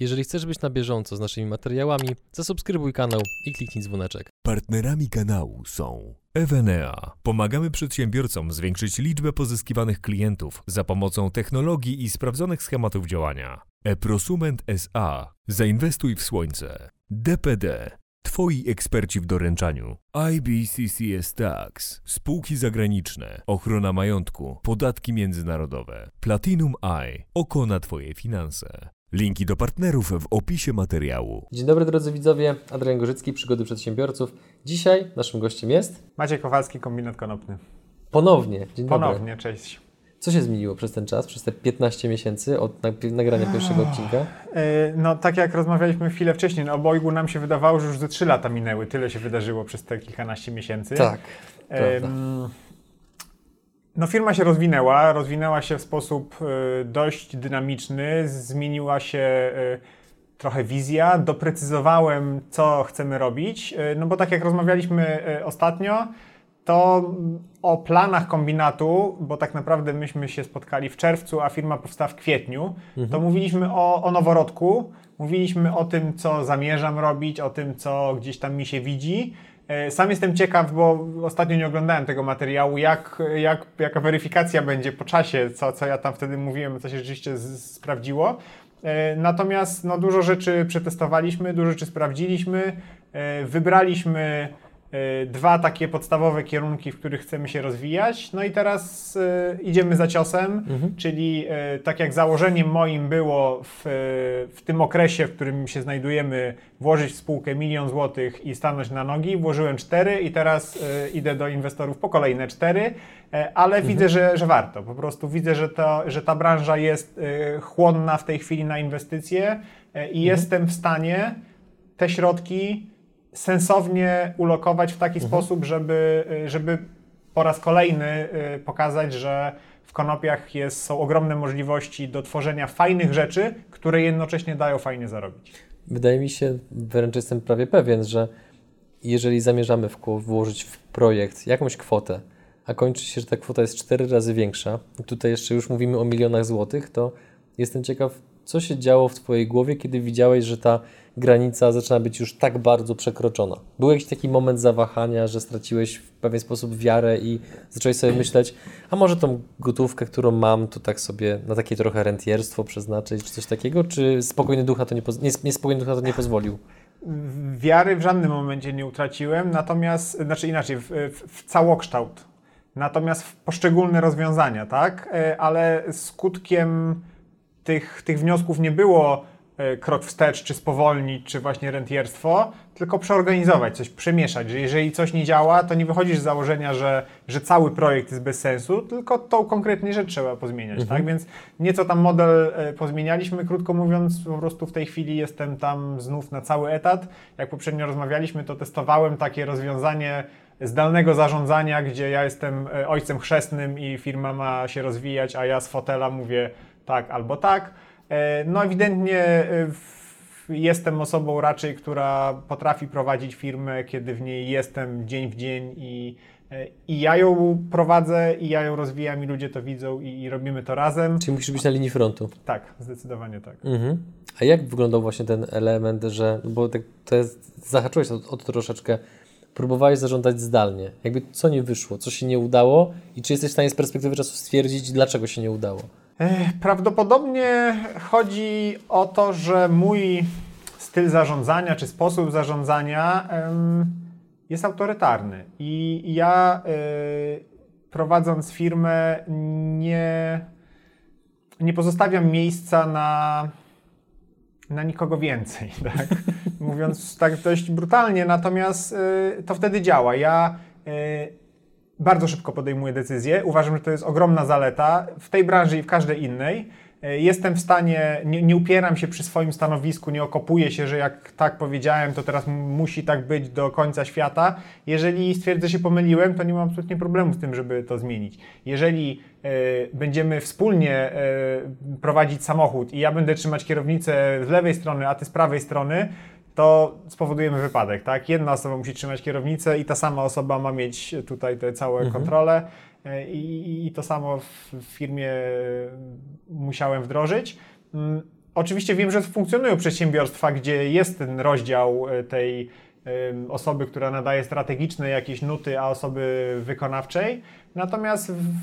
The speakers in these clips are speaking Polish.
Jeżeli chcesz być na bieżąco z naszymi materiałami, zasubskrybuj kanał i kliknij dzwoneczek. Partnerami kanału są Evenea. Pomagamy przedsiębiorcom zwiększyć liczbę pozyskiwanych klientów za pomocą technologii i sprawdzonych schematów działania. Eprosument SA. Zainwestuj w słońce. DPD. Twoi eksperci w doręczaniu. IBCCS Tax. Spółki zagraniczne. Ochrona majątku. Podatki międzynarodowe. Platinum Eye. Oko na Twoje finanse. Linki do partnerów w opisie materiału. Dzień dobry drodzy widzowie, Adrian Gorzycki, Przygody Przedsiębiorców. Dzisiaj naszym gościem jest Maciej Kowalski, Kombinat Konopny. ponownie, dzień dobry. Ponownie, cześć. Co się zmieniło przez ten czas, przez te 15 miesięcy od nag- nagrania pierwszego odcinka? Yy, No, tak jak rozmawialiśmy chwilę wcześniej, no, obojgu nam się wydawało, że już ze 3 lata minęły. Tyle się wydarzyło przez te kilkanaście miesięcy. Tak, prawda. Ym, No, firma się rozwinęła, rozwinęła się w sposób y, dość dynamiczny, zmieniła się y, trochę wizja, doprecyzowałem, co chcemy robić, y, no bo tak jak rozmawialiśmy ostatnio, to o planach kombinatu, bo tak naprawdę myśmy się spotkali w czerwcu, a firma powstała w kwietniu, to mówiliśmy o, o noworodku, mówiliśmy o tym, co zamierzam robić, o tym, co gdzieś tam mi się widzi. E, Sam jestem ciekaw, bo ostatnio nie oglądałem tego materiału, jak, jak, jaka weryfikacja będzie po czasie, co, co ja tam wtedy mówiłem, co się rzeczywiście z, sprawdziło. E, Natomiast no, dużo rzeczy przetestowaliśmy, dużo rzeczy sprawdziliśmy, e, wybraliśmy dwa takie podstawowe kierunki, w których chcemy się rozwijać. No i teraz e, idziemy za ciosem, czyli e, tak jak założeniem moim było w, w tym okresie, w którym się znajdujemy, włożyć w spółkę milion złotych i stanąć na nogi, włożyłem cztery i teraz idę do inwestorów po kolejne cztery, ale widzę, że, że warto. Po prostu widzę, że, to, że ta branża jest chłonna w tej chwili na inwestycje i jestem w stanie te środki sensownie ulokować w taki sposób, żeby, żeby po raz kolejny y, pokazać, że w konopiach jest, są ogromne możliwości do tworzenia fajnych rzeczy, które jednocześnie dają fajnie zarobić. Wydaje mi się, wręcz jestem prawie pewien, że jeżeli zamierzamy włożyć w projekt jakąś kwotę, a kończy się, że ta kwota jest cztery razy większa, i tutaj jeszcze już mówimy o milionach złotych, to jestem ciekaw, co się działo w Twojej głowie, kiedy widziałeś, że ta granica zaczyna być już tak bardzo przekroczona. Był jakiś taki moment zawahania, że straciłeś w pewien sposób wiarę i zacząłeś sobie myśleć, a może tą gotówkę, którą mam, to tak sobie na takie trochę rentierstwo przeznaczyć, czy coś takiego, czy spokojny ducha to nie, poz- nie, spokojny to nie pozwolił? Wiary w żadnym momencie nie utraciłem, natomiast, znaczy inaczej, w, w, w całokształt. Natomiast w poszczególne rozwiązania, tak? E, Ale skutkiem tych, tych wniosków nie było e, krok wstecz, czy spowolnić, czy właśnie rentierstwo, tylko przeorganizować, coś przemieszać, że jeżeli coś nie działa, to nie wychodzisz z założenia, że, że cały projekt jest bez sensu, tylko tą konkretnie rzecz trzeba pozmieniać, tak? Więc nieco tam model e, pozmienialiśmy, krótko mówiąc, po prostu w tej chwili jestem tam znów na cały etat. Jak poprzednio rozmawialiśmy, to testowałem takie rozwiązanie zdalnego zarządzania, gdzie ja jestem e, ojcem chrzestnym i firma ma się rozwijać, a ja z fotela mówię tak albo tak. E, No ewidentnie e, jestem osobą raczej, która potrafi prowadzić firmę, kiedy w niej jestem dzień w dzień i, e, i ja ją prowadzę i ja ją rozwijam i ludzie to widzą i, i robimy to razem. Czyli musisz być na linii frontu. Tak, zdecydowanie tak. Mhm. A jak wyglądał właśnie ten element, że, no bo tak, to jest, zahaczyłeś o to troszeczkę, próbowałeś zarządzać zdalnie. Jakby co nie wyszło, co się nie udało i czy jesteś w stanie z perspektywy czasu stwierdzić, dlaczego się nie udało? Prawdopodobnie chodzi o to, że mój styl zarządzania czy sposób zarządzania jest autorytarny. I ja y, prowadząc firmę nie, nie pozostawiam miejsca na, na nikogo więcej, tak? mówiąc tak dość brutalnie, natomiast y, to wtedy działa. Ja y, bardzo szybko podejmuję decyzje. Uważam, że to jest ogromna zaleta w tej branży i w każdej innej. E, Jestem w stanie, nie, nie upieram się przy swoim stanowisku, nie okopuję się, że jak tak powiedziałem, to teraz musi tak być do końca świata. Jeżeli stwierdzę, że się pomyliłem, to nie mam absolutnie problemu z tym, żeby to zmienić. Jeżeli e, będziemy wspólnie e, prowadzić samochód i ja będę trzymać kierownicę z lewej strony, a ty z prawej strony, to spowodujemy wypadek, tak? Jedna osoba musi trzymać kierownicę i ta sama osoba ma mieć tutaj te całe kontrole e, i, i to samo w firmie musiałem wdrożyć. Mm, oczywiście wiem, że funkcjonują przedsiębiorstwa, gdzie jest ten rozdział e, tej osoby, która nadaje strategiczne jakieś nuty, a osoby wykonawczej. Natomiast w,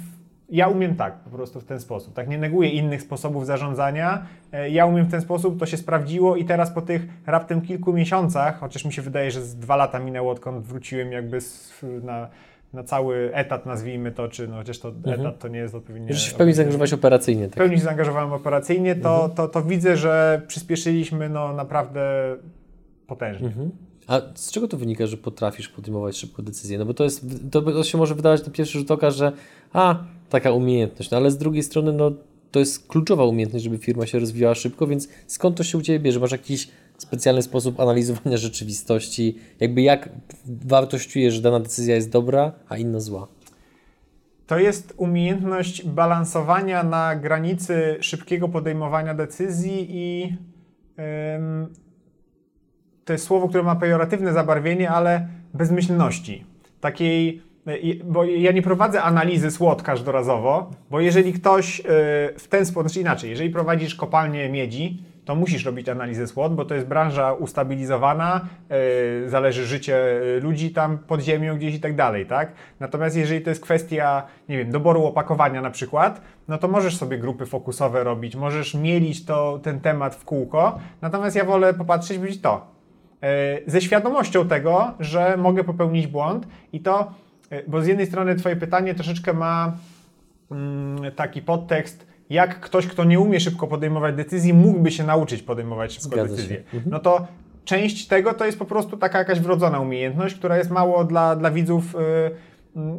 ja umiem tak, po prostu w ten sposób. Tak, nie neguję innych sposobów zarządzania. E, ja umiem w ten sposób, to się sprawdziło i teraz po tych raptem kilku miesiącach, chociaż mi się wydaje, że z dwa lata minęło, odkąd wróciłem jakby na, na cały etat, nazwijmy to, czy no chociaż to mhm. etat to nie jest odpowiednie. Już się w pełni zaangażować operacyjnie. Tak? W pełni się zaangażowałem operacyjnie, to, mhm. to, to, widzę, że przyspieszyliśmy no naprawdę potężnie. Mhm. A z czego to wynika, że potrafisz podejmować szybko decyzje? No bo to jest, to się może wydawać na pierwszy rzut oka, że a, taka umiejętność, no ale z drugiej strony, no to jest kluczowa umiejętność, żeby firma się rozwijała szybko, więc skąd to się u Ciebie bierze? Masz jakiś specjalny sposób analizowania rzeczywistości? Jakby jak wartościujesz, że dana decyzja jest dobra, a inna zła? To jest umiejętność balansowania na granicy szybkiego podejmowania decyzji i to jest słowo, które ma pejoratywne zabarwienie, ale bezmyślności. Takiej, bo ja nie prowadzę analizy SWOT każdorazowo, bo jeżeli ktoś e, w ten sposób, znaczy inaczej, jeżeli prowadzisz kopalnię miedzi, to musisz robić analizę SWOT, bo to jest branża ustabilizowana, yy, zależy życie ludzi tam pod ziemią gdzieś i tak dalej, tak? Natomiast jeżeli to jest kwestia, nie wiem, doboru opakowania na przykład, no to możesz sobie grupy fokusowe robić, możesz mielić to, ten temat w kółko, natomiast ja wolę popatrzeć, być to, E, ze świadomością tego, że mogę popełnić błąd i to, e, bo z jednej strony Twoje pytanie troszeczkę ma mm, taki podtekst, jak ktoś, kto nie umie szybko podejmować decyzji, mógłby się nauczyć podejmować szybko Zgadza decyzje. Mhm. No to część tego to jest po prostu taka jakaś wrodzona umiejętność, która jest mało dla, dla widzów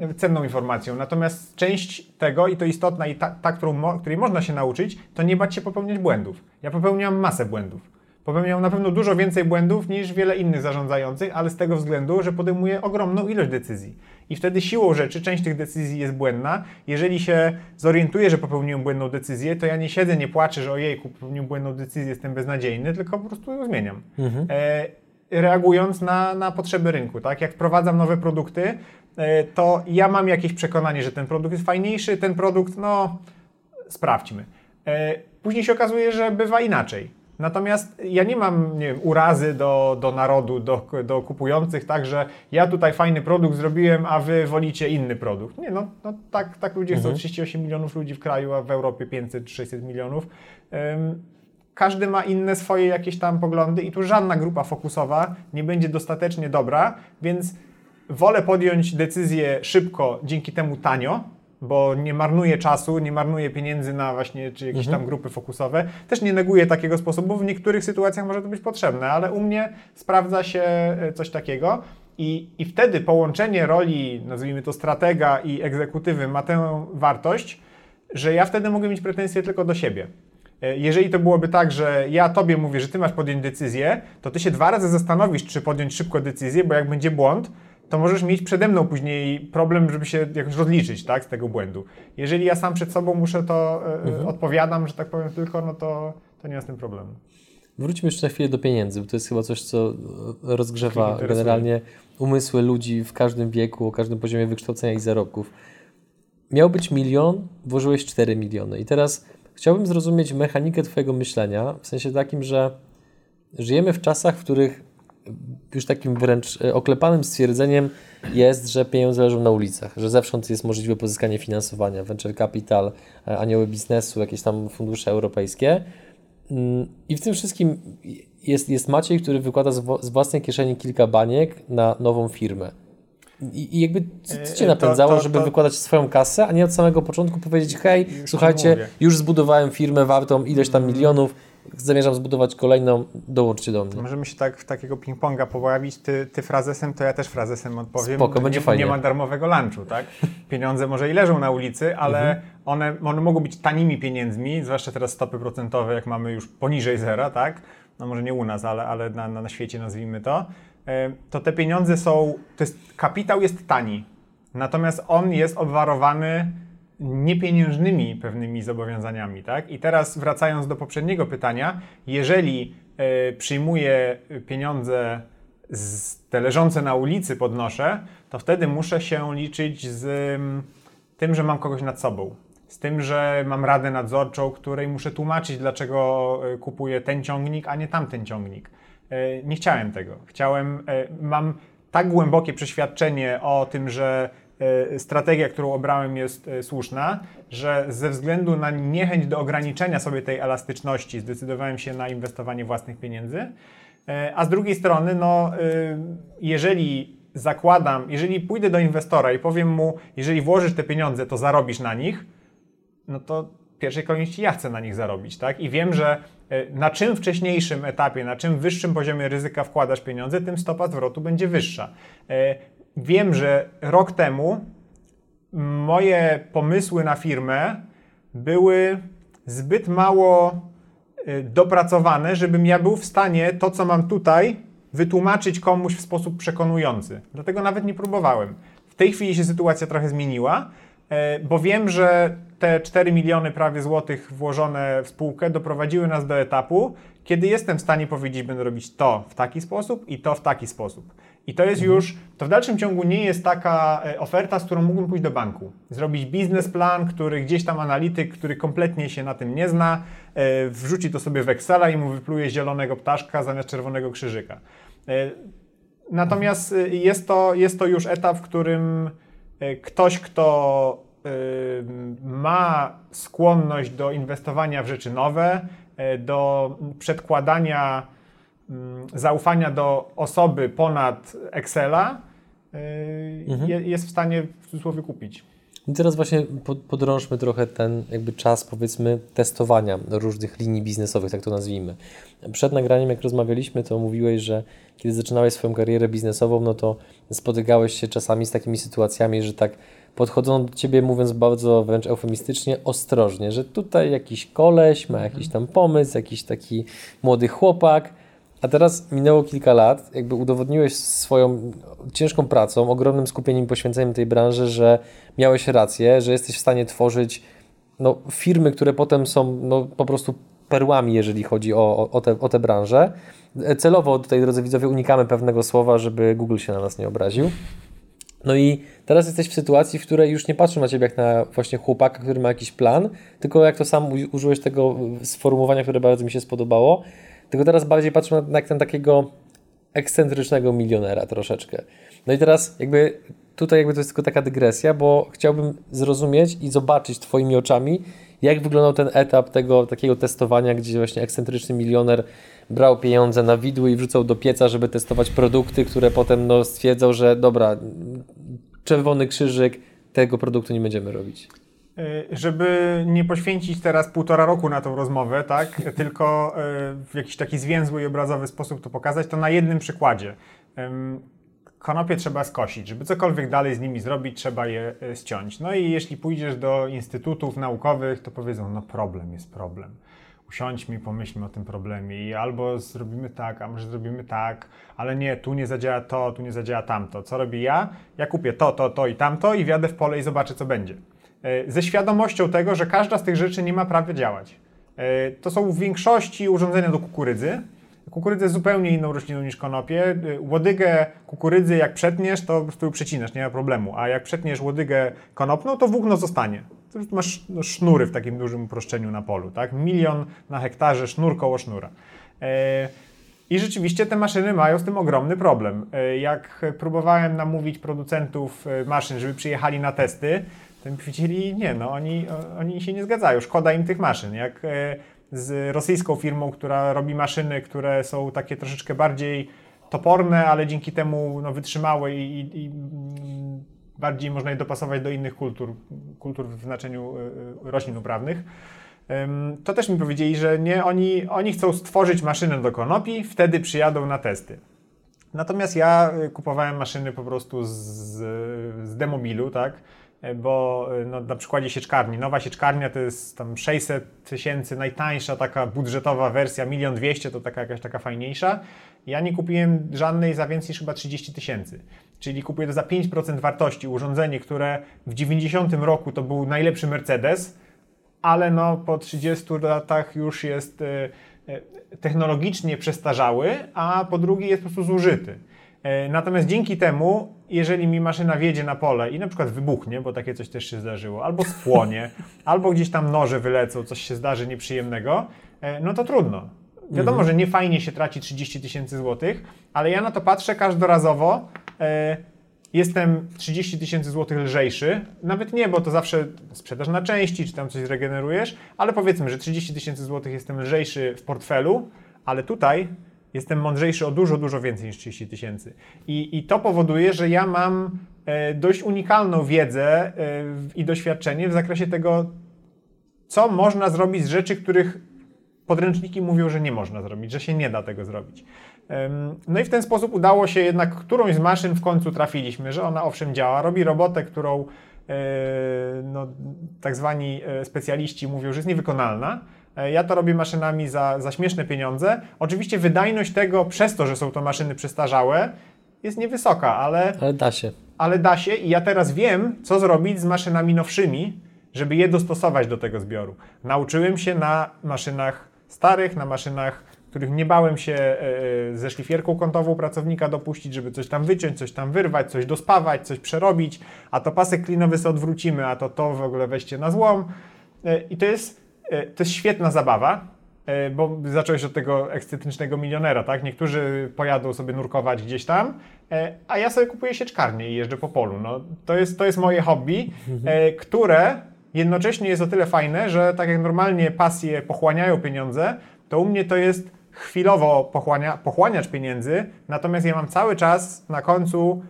yy, cenną informacją. Natomiast część tego, i to istotna, i ta, ta którą, której można się nauczyć, to nie bać się popełniać błędów. Ja popełniam masę błędów popełniał na pewno dużo więcej błędów niż wiele innych zarządzających, ale z tego względu, że podejmuje ogromną ilość decyzji. I wtedy siłą rzeczy część tych decyzji jest błędna. Jeżeli się zorientuję, że popełniłem błędną decyzję, to ja nie siedzę, nie płaczę, że ojejku, popełniłem błędną decyzję, jestem beznadziejny, tylko po prostu ją zmieniam. Mhm. E, reagując na, na potrzeby rynku. Tak? Jak wprowadzam nowe produkty, e, to ja mam jakieś przekonanie, że ten produkt jest fajniejszy, ten produkt, no sprawdźmy. E, później się okazuje, że bywa inaczej. Natomiast ja nie mam nie wiem, urazy do, do narodu, do, do kupujących, tak, że ja tutaj fajny produkt zrobiłem, a wy wolicie inny produkt. Nie, no, no tak, tak ludzie mhm. chcą, 38 milionów ludzi w kraju, a w Europie 500-600 milionów. Um, każdy ma inne swoje jakieś tam poglądy i tu żadna grupa fokusowa nie będzie dostatecznie dobra, więc wolę podjąć decyzję szybko, dzięki temu tanio, bo nie marnuje czasu, nie marnuje pieniędzy na właśnie czy jakieś mhm. tam grupy fokusowe. Też nie neguję takiego sposobu, w niektórych sytuacjach może to być potrzebne, ale u mnie sprawdza się e, coś takiego. I, I wtedy połączenie roli, nazwijmy to stratega i egzekutywy ma tę wartość, że ja wtedy mogę mieć pretensje tylko do siebie. E, jeżeli to byłoby tak, że ja tobie mówię, że ty masz podjąć decyzję, to ty się dwa razy zastanowisz, czy podjąć szybko decyzję, bo jak będzie błąd, to możesz mieć przede mną później problem, żeby się jakoś rozliczyć tak, z tego błędu. Jeżeli ja sam przed sobą muszę to, e, mhm. odpowiadam, że tak powiem tylko, no to, to nie z tym problemu. Wróćmy jeszcze na chwilę do pieniędzy, bo to jest chyba coś, co rozgrzewa generalnie umysły ludzi w każdym wieku, o każdym poziomie wykształcenia i zarobków. Miał być milion, włożyłeś 4 miliony. I teraz chciałbym zrozumieć mechanikę Twojego myślenia, w sensie takim, że żyjemy w czasach, w których już takim wręcz e, oklepanym stwierdzeniem jest, że pieniądze leżą na ulicach, że zewsząd jest możliwe pozyskanie finansowania, venture capital, e, anioły biznesu, jakieś tam fundusze europejskie. Mm, I w tym wszystkim jest, jest Maciej, który wykłada z własnej kieszeni kilka baniek na nową firmę. I, jakby co, Cię e, napędzało, to, to, żeby to... wykładać swoją kasę, a nie od samego początku powiedzieć, hej, już słuchajcie, już zbudowałem firmę wartą ileś tam mm. milionów, zamierzam zbudować kolejną, dołączcie do mnie. Możemy się tak w takiego ping-ponga pobawić, ty, ty frazesem, to ja też frazesem odpowiem. Spoko, będzie nie, fajnie. nie ma darmowego lunchu, tak? Pieniądze może i leżą na ulicy, ale mhm. one, one mogą być tanimi pieniędzmi, zwłaszcza teraz stopy procentowe, jak mamy już poniżej zera, tak? No może nie u nas, ale, ale na, na świecie nazwijmy to. E, to te pieniądze są, to jest, kapitał jest tani, natomiast on jest obwarowany niepieniężnymi pewnymi zobowiązaniami. Tak? I teraz wracając do poprzedniego pytania, jeżeli y, przyjmuję pieniądze z te leżące na ulicy podnoszę, to wtedy muszę się liczyć z y, tym, że mam kogoś nad sobą. z tym, że mam radę nadzorczą, której muszę tłumaczyć, dlaczego e, kupuję ten ciągnik, a nie tamten ciągnik. E, nie chciałem tego. Chciałem, mam tak głębokie przeświadczenie o tym, że strategia, którą obrałem jest słuszna, że ze względu na niechęć do ograniczenia sobie tej elastyczności zdecydowałem się na inwestowanie własnych pieniędzy. A z drugiej strony, no, jeżeli zakładam, jeżeli pójdę do inwestora i powiem mu, jeżeli włożysz te pieniądze, to zarobisz na nich, no to w pierwszej kolejności ja chcę na nich zarobić, tak? I wiem, że e, na czym wcześniejszym etapie, na czym wyższym poziomie ryzyka wkładasz pieniądze, tym stopa zwrotu będzie wyższa. Wiem, że rok temu moje pomysły na firmę były zbyt mało e, dopracowane, żebym ja był w stanie to, co mam tutaj, wytłumaczyć komuś w sposób przekonujący. Dlatego nawet nie próbowałem. W tej chwili się sytuacja trochę zmieniła, bo wiem, że te 4 miliony prawie złotych włożone w spółkę doprowadziły nas do etapu, kiedy jestem w stanie powiedzieć, będę robić to w taki sposób i to w taki sposób. I to jest już, to w dalszym ciągu nie jest taka e, oferta, z którą mógłbym pójść do banku. Zrobić biznesplan, który gdzieś tam analityk, który kompletnie się na tym nie zna, e, wrzuci to sobie w Excela i mu wypluje zielonego ptaszka zamiast czerwonego krzyżyka. E, natomiast jest to, jest to już etap, w którym ktoś, kto ma skłonność do inwestowania w rzeczy nowe, do przedkładania zaufania do osoby ponad Excela, e, mhm. jest w stanie w cudzysłowie kupić. I teraz właśnie podrążmy trochę ten jakby czas powiedzmy testowania różnych linii biznesowych, tak to nazwijmy. Przed nagraniem jak rozmawialiśmy, to mówiłeś, że kiedy zaczynałeś swoją karierę biznesową, no to spotykałeś się czasami z takimi sytuacjami, że tak podchodzą do ciebie, mówiąc bardzo wręcz eufemistycznie, ostrożnie, że tutaj jakiś koleś ma jakiś tam pomysł, jakiś taki młody chłopak, a teraz minęło kilka lat, jakby udowodniłeś swoją ciężką pracą, ogromnym skupieniem i poświęceniem tej branży, że miałeś rację, że jesteś w stanie tworzyć no, firmy, które potem są no, po prostu perłami, jeżeli chodzi o, o, te, o te branże. Celowo tutaj, drodzy widzowie, unikamy pewnego słowa, żeby Google się na nas nie obraził. No i teraz jesteś w sytuacji, w której już nie patrzą na ciebie jak na właśnie chłopaka, który ma jakiś plan, tylko jak to sam użyłeś tego sformułowania, które bardzo mi się spodobało, tylko teraz bardziej patrzą na, ten takiego ekscentrycznego milionera troszeczkę. No i teraz jakby tutaj jakby to jest tylko taka dygresja, bo chciałbym zrozumieć i zobaczyć Twoimi oczami, jak wyglądał ten etap tego takiego testowania, gdzie właśnie ekscentryczny milioner brał pieniądze na widły i wrzucał do pieca, żeby testować produkty, które potem no, stwierdzał, że dobra, czerwony krzyżyk, tego produktu nie będziemy robić. E, żeby nie poświęcić teraz półtora roku na tą rozmowę, tak, tylko e, w jakiś taki zwięzły i obrazowy sposób to pokazać, to na jednym przykładzie. Konopie trzeba skosić. Żeby cokolwiek dalej z nimi zrobić, trzeba je e, ściąć. No i jeśli pójdziesz do instytutów naukowych, to powiedzą, no problem jest problem usiądźmy i pomyślmy o tym problemie i albo zrobimy tak, a może zrobimy tak, ale nie, tu nie zadziała to, tu nie zadziała tamto. Co robię ja? Ja kupię to, to, to i tamto i wjadę w pole i zobaczę, co będzie. E, ze świadomością tego, że każda z tych rzeczy nie ma prawa działać. E, to są w większości urządzenia do kukurydzy. Kukurydza jest zupełnie inną rośliną niż konopie. E, łodygę kukurydzy jak przetniesz, to po prostu przecinasz, nie ma problemu. A jak przetniesz łodygę konopną, to włókno zostanie masz no, sznury w takim dużym uproszczeniu na polu, tak? Milion na hektarze, sznur koło sznura. I rzeczywiście te maszyny mają z tym ogromny problem. Jak próbowałem namówić producentów maszyn, żeby przyjechali na testy, to mi powiedzieli, nie, no oni, oni się nie zgadzają, szkoda im tych maszyn. Jak z rosyjską firmą, która robi maszyny, które są takie troszeczkę bardziej toporne, ale dzięki temu no, wytrzymałe i, i, i bardziej można je dopasować do innych kultur, kultur w znaczeniu y, y, roślin uprawnych. To też mi powiedzieli, że nie, oni, oni chcą stworzyć maszynę do konopi, wtedy przyjadą na testy. Natomiast ja kupowałem maszyny po prostu z, z demobilu, tak? E, bo no, na przykładzie sieczkarni. Nowa sieczkarnia to jest tam 600 tysięcy, najtańsza taka budżetowa wersja, 1 200 to taka jakaś taka fajniejsza. Ja nie kupiłem żadnej za więcej niż chyba 30 tysięcy. Czyli kupuję to za 5% wartości urządzenie, które w 90 roku to był najlepszy Mercedes, ale no po 30 latach już jest e, e, technologicznie przestarzały, a po drugie jest po prostu zużyty. E, natomiast dzięki temu, jeżeli mi maszyna wjedzie na pole i na przykład wybuchnie, bo takie coś też się zdarzyło, albo spłonie, albo gdzieś tam noże wylecą, coś się zdarzy nieprzyjemnego, e, no to trudno. Wiadomo, że nie fajnie się traci 30 tysięcy złotych, ale ja na to patrzę każdorazowo. E, jestem 30 tysięcy złotych lżejszy. Nawet nie, bo to zawsze sprzedaż na części, czy tam coś zregenerujesz, ale powiedzmy, że 30 tysięcy złotych jestem lżejszy w portfelu, ale tutaj jestem mądrzejszy o dużo, dużo więcej niż 30 tysięcy. I, I to powoduje, że ja mam e, dość unikalną wiedzę e, i doświadczenie w zakresie tego, co można zrobić z rzeczy, których podręczniki mówią, że nie można zrobić, że się nie da tego zrobić. No i w ten sposób udało się jednak którąś z maszyn w końcu trafiliśmy, że ona owszem działa, robi robotę, którą e, no, tak zwani specjaliści mówią, że jest niewykonalna, E, ja to robię maszynami za, za śmieszne pieniądze. Oczywiście wydajność tego, przez to, że są to maszyny przestarzałe, jest niewysoka, ale. Ale da się. Ale da się i ja teraz wiem, co zrobić z maszynami nowszymi, żeby je dostosować do tego zbioru. Nauczyłem się na maszynach starych, na maszynach, których nie bałem się e, e, ze szlifierką kątową pracownika dopuścić, żeby coś tam wyciąć, coś tam wyrwać, coś dospawać, coś przerobić, a to pasek klinowy sobie odwrócimy, a to to w ogóle weźcie na złom. I to jest E, to jest świetna zabawa, e, bo zacząłeś od tego ekscentrycznego milionera, tak? Niektórzy pojadą sobie nurkować gdzieś tam, e, a ja sobie kupuję sieczkarnię i jeżdżę po polu. No, to, jest, to jest moje hobby, które jednocześnie jest o tyle fajne, że tak jak normalnie pasje pochłaniają pieniądze, to u mnie to jest chwilowo pochłania, pochłaniacz pieniędzy, natomiast ja mam cały czas na końcu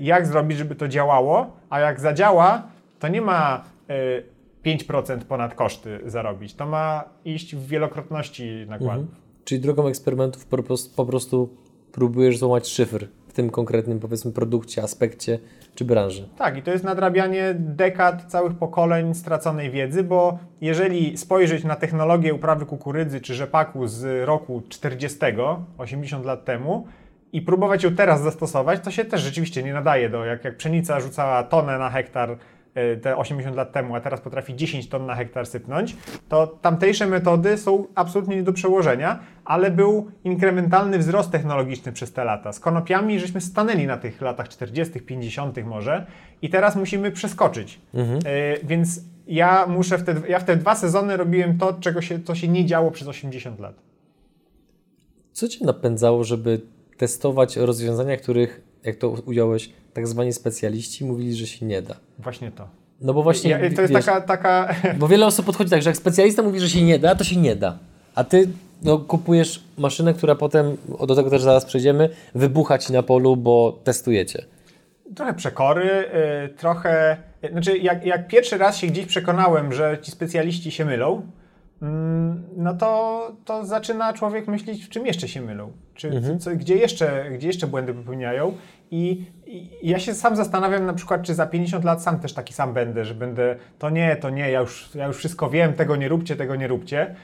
jak zrobić, żeby to działało, a jak zadziała, to nie ma 5% ponad koszty zarobić. To ma iść w wielokrotności nakładów. Mhm. Czyli drogą eksperymentów po prostu, po prostu próbujesz złamać szyfr w tym konkretnym, powiedzmy, produkcie, aspekcie czy branży. Tak, i to jest nadrabianie dekad, całych pokoleń straconej wiedzy, bo jeżeli spojrzeć na technologię uprawy kukurydzy czy rzepaku z roku 40, 80 lat temu, i próbować ją teraz zastosować, to się też rzeczywiście nie nadaje do, jak, jak pszenica rzucała tonę na hektar te 80 lat temu, a teraz potrafi 10 ton na hektar sypnąć, to tamtejsze metody są absolutnie nie do przełożenia, ale był inkrementalny wzrost technologiczny przez te lata. Z konopiami żeśmy stanęli na tych latach 40., 50. może i teraz musimy przeskoczyć. Mhm. E, więc ja muszę w te, ja w te dwa sezony robiłem to, czego się, co się nie działo przez 80 lat. Co cię napędzało, żeby testować rozwiązania, których, jak to ująłeś, tak zwani specjaliści mówili, że się nie da. Właśnie to. No bo właśnie. Ja, to jest wiesz, taka, taka. Bo wiele osób podchodzi tak, że jak specjalista mówi, że się nie da, to się nie da. A ty no, kupujesz maszynę, która potem, do tego też zaraz przejdziemy, wybucha ci na polu, bo testujecie. Trochę przekory, yy, trochę. Znaczy, jak, jak pierwszy raz się gdzieś przekonałem, że ci specjaliści się mylą, mm, no to, to zaczyna człowiek myśleć, w czym jeszcze się mylą. Czy, mhm. co, gdzie, jeszcze, gdzie jeszcze błędy popełniają. I, I, ja się sam zastanawiam na przykład, czy za 50 lat sam też taki sam będę, że będę, to nie, to nie, ja już, ja już wszystko wiem, tego nie róbcie, tego nie róbcie.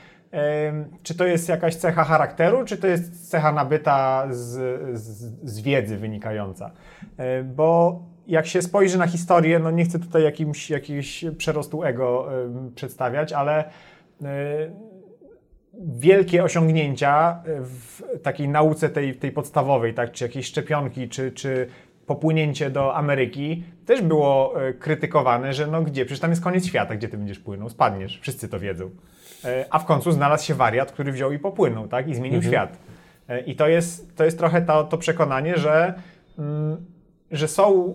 czy to jest jakaś cecha charakteru, czy to jest cecha nabyta z, z, z wiedzy wynikająca? bo jak się spojrzy na historię, no nie chcę tutaj jakimś, jakiegoś przerostu ego przedstawiać, ale wielkie osiągnięcia w takiej nauce tej, tej podstawowej, tak, czy jakieś szczepionki, czy, czy popłynięcie do Ameryki, też było e, krytykowane, że no gdzie, przecież tam jest koniec świata, gdzie ty będziesz płynął, spadniesz, wszyscy to wiedzą. E, a w końcu znalazł się wariat, który wziął i popłynął, tak, i zmienił mhm. świat. E, I to jest, to jest trochę to, to przekonanie, że, mm, że są,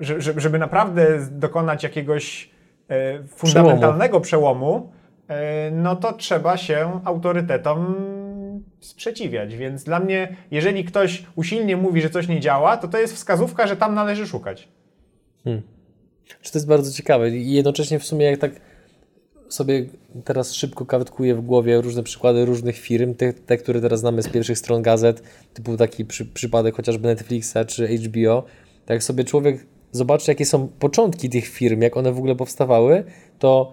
że, żeby naprawdę dokonać jakiegoś fundamentalnego przełomu, przełomu E, no to trzeba się autorytetom sprzeciwiać. Więc dla mnie, jeżeli ktoś usilnie mówi, że coś nie działa, to to jest wskazówka, że tam należy szukać. Hmm. Czy to jest bardzo ciekawe i jednocześnie w sumie jak tak sobie teraz szybko kawetkuję w głowie różne przykłady różnych firm, te, te które teraz znamy z pierwszych stron gazet, typu taki przy, przypadek chociażby Netflixa czy HBO, tak sobie człowiek zobaczy, jakie są początki tych firm, jak one w ogóle powstawały, to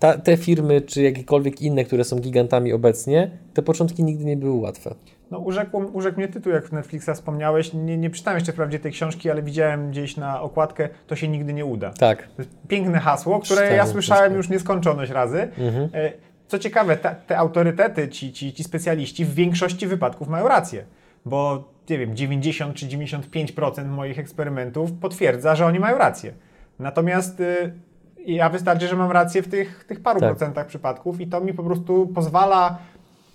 ta, te firmy, czy jakiekolwiek inne, które są gigantami obecnie, te początki nigdy nie były łatwe. No, urzekł, urzekł mnie tytuł, jak w Netflixa wspomniałeś. Nie, nie czytałem jeszcze wprawdzie tej książki, ale widziałem gdzieś na okładkę, to się nigdy nie uda. Tak. Piękne hasło, które Czytałem ja słyszałem wszystko. już nieskończoność razy. Mhm. E, co ciekawe, te, te autorytety, ci, ci, ci specjaliści w większości wypadków mają rację. Bo nie wiem, 90 czy 95% moich eksperymentów potwierdza, że oni mają rację. Natomiast y, ja wystarczy, że mam rację w tych, tych paru Tak. procentach przypadków i to mi po prostu pozwala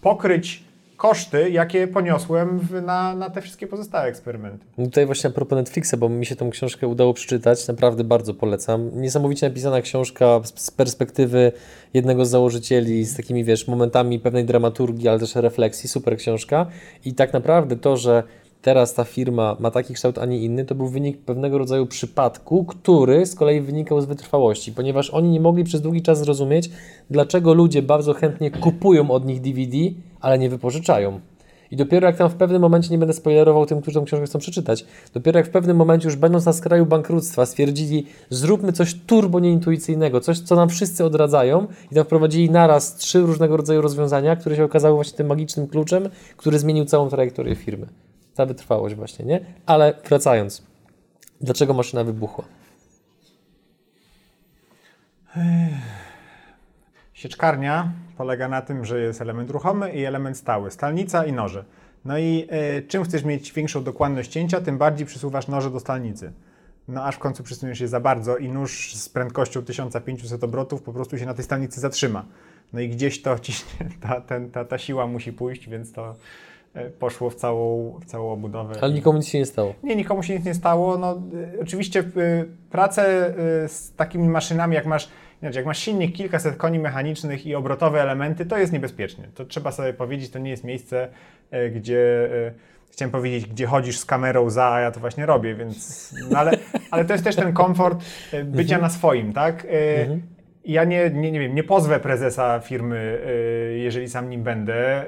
pokryć koszty, jakie poniosłem w, na, na te wszystkie pozostałe eksperymenty. No Tutaj właśnie a propos Netflixa, bo mi się tą książkę udało przeczytać, naprawdę bardzo polecam. Niesamowicie napisana książka z z perspektywy jednego z założycieli, z takimi, wiesz, momentami pewnej dramaturgii, ale też refleksji, super książka. I tak naprawdę to, że teraz ta firma ma taki kształt, a nie inny, to był wynik pewnego rodzaju przypadku, który z kolei wynikał z wytrwałości, ponieważ oni nie mogli przez długi czas zrozumieć, dlaczego ludzie bardzo chętnie kupują od nich DVD, ale nie wypożyczają. I dopiero jak tam w pewnym momencie, nie będę spoilerował tym, którzy tą książkę chcą przeczytać, dopiero jak w pewnym momencie, już będąc na skraju bankructwa, stwierdzili, zróbmy coś turbo nieintuicyjnego, coś, co nam wszyscy odradzają i tam wprowadzili naraz trzy różnego rodzaju rozwiązania, które się okazały właśnie tym magicznym kluczem, który zmienił całą trajektorię firmy. Ta wytrwałość właśnie, nie? Ale wracając, dlaczego maszyna wybuchła? Sieczkarnia polega na tym, że jest element ruchomy i element stały, stalnica i noże. No i e, czym chcesz mieć większą dokładność cięcia, tym bardziej przysuwasz noże do stalnicy. No aż w końcu przysuniesz je za bardzo i nóż z prędkością 1500 obrotów po prostu się na tej stalnicy zatrzyma. No i gdzieś to ciśnie, ta, ten, ta, ta siła musi pójść, więc to poszło w całą, w całą obudowę. Ale nikomu nic się nie stało. Nie, nikomu się nic nie stało. No, y, oczywiście y, pracę z takimi maszynami, jak masz, inaczej, jak masz silnik, kilkaset koni mechanicznych i obrotowe elementy, to jest niebezpiecznie. To trzeba sobie powiedzieć, to nie jest miejsce, gdzie. Chciałem powiedzieć, gdzie chodzisz z kamerą za, a ja to właśnie robię, więc. No ale, ale to jest też ten komfort bycia na swoim, tak? Y, Ja nie, nie, nie wiem, nie pozwę prezesa firmy, jeżeli sam nim będę,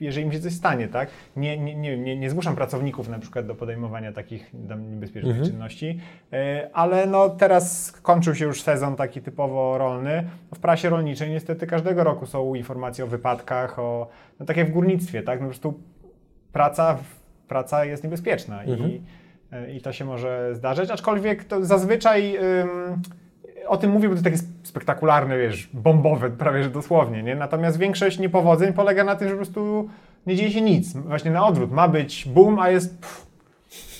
jeżeli mi się coś stanie, tak? Nie, nie, nie, nie, nie zmuszam pracowników na przykład do podejmowania takich niebezpiecznych czynności, y, ale no teraz kończył się już sezon taki typowo rolny. W prasie rolniczej niestety każdego roku są informacje o wypadkach, o, no tak jak w górnictwie, tak? No po prostu praca, praca jest niebezpieczna i, i to się może zdarzyć, aczkolwiek to zazwyczaj ym, o tym mówię, bo to takie spektakularne, wiesz, bombowe, prawie że dosłownie, nie? Natomiast większość niepowodzeń polega na tym, że po prostu nie dzieje się nic. Właśnie na odwrót. Ma być boom, a jest pff.